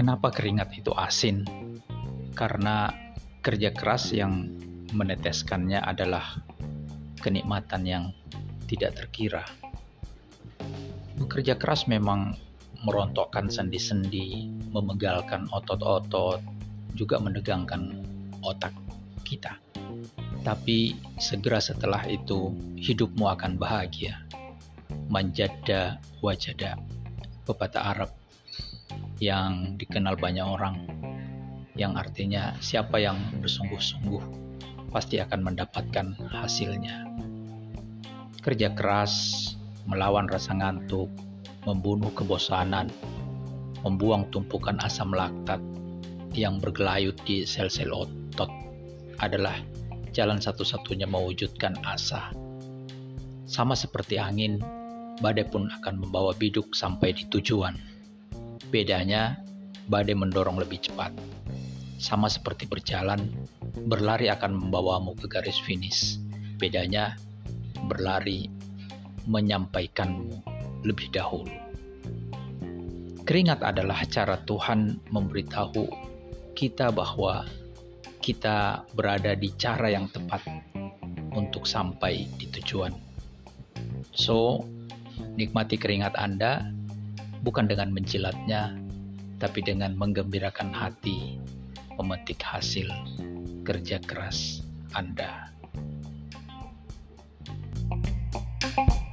Kenapa keringat itu asin? Karena kerja keras yang meneteskannya adalah kenikmatan yang tidak terkira. Bekerja keras memang merontokkan sendi-sendi, memegalkan otot-otot, juga menegangkan otak kita. Tapi segera setelah itu hidupmu akan bahagia. Manjada wajada, pepatah Arab yang dikenal banyak orang, yang artinya siapa yang bersungguh-sungguh pasti akan mendapatkan hasilnya. Kerja keras, melawan rasa ngantuk, membunuh kebosanan, membuang tumpukan asam laktat yang bergelayut di sel-sel otot adalah jalan satu-satunya mewujudkan asa. Sama seperti angin, badai pun akan membawa biduk sampai di tujuan. Bedanya, badai mendorong lebih cepat. Sama seperti berjalan, berlari akan membawamu ke garis finish. Bedanya, berlari menyampaikanmu lebih dahulu. Keringat adalah cara Tuhan memberitahu kita bahwa kita berada di cara yang tepat untuk sampai di tujuan. So, nikmati keringat Anda bukan dengan menjilatnya, tapi dengan menggembirakan hati, memetik hasil kerja keras Anda. thank you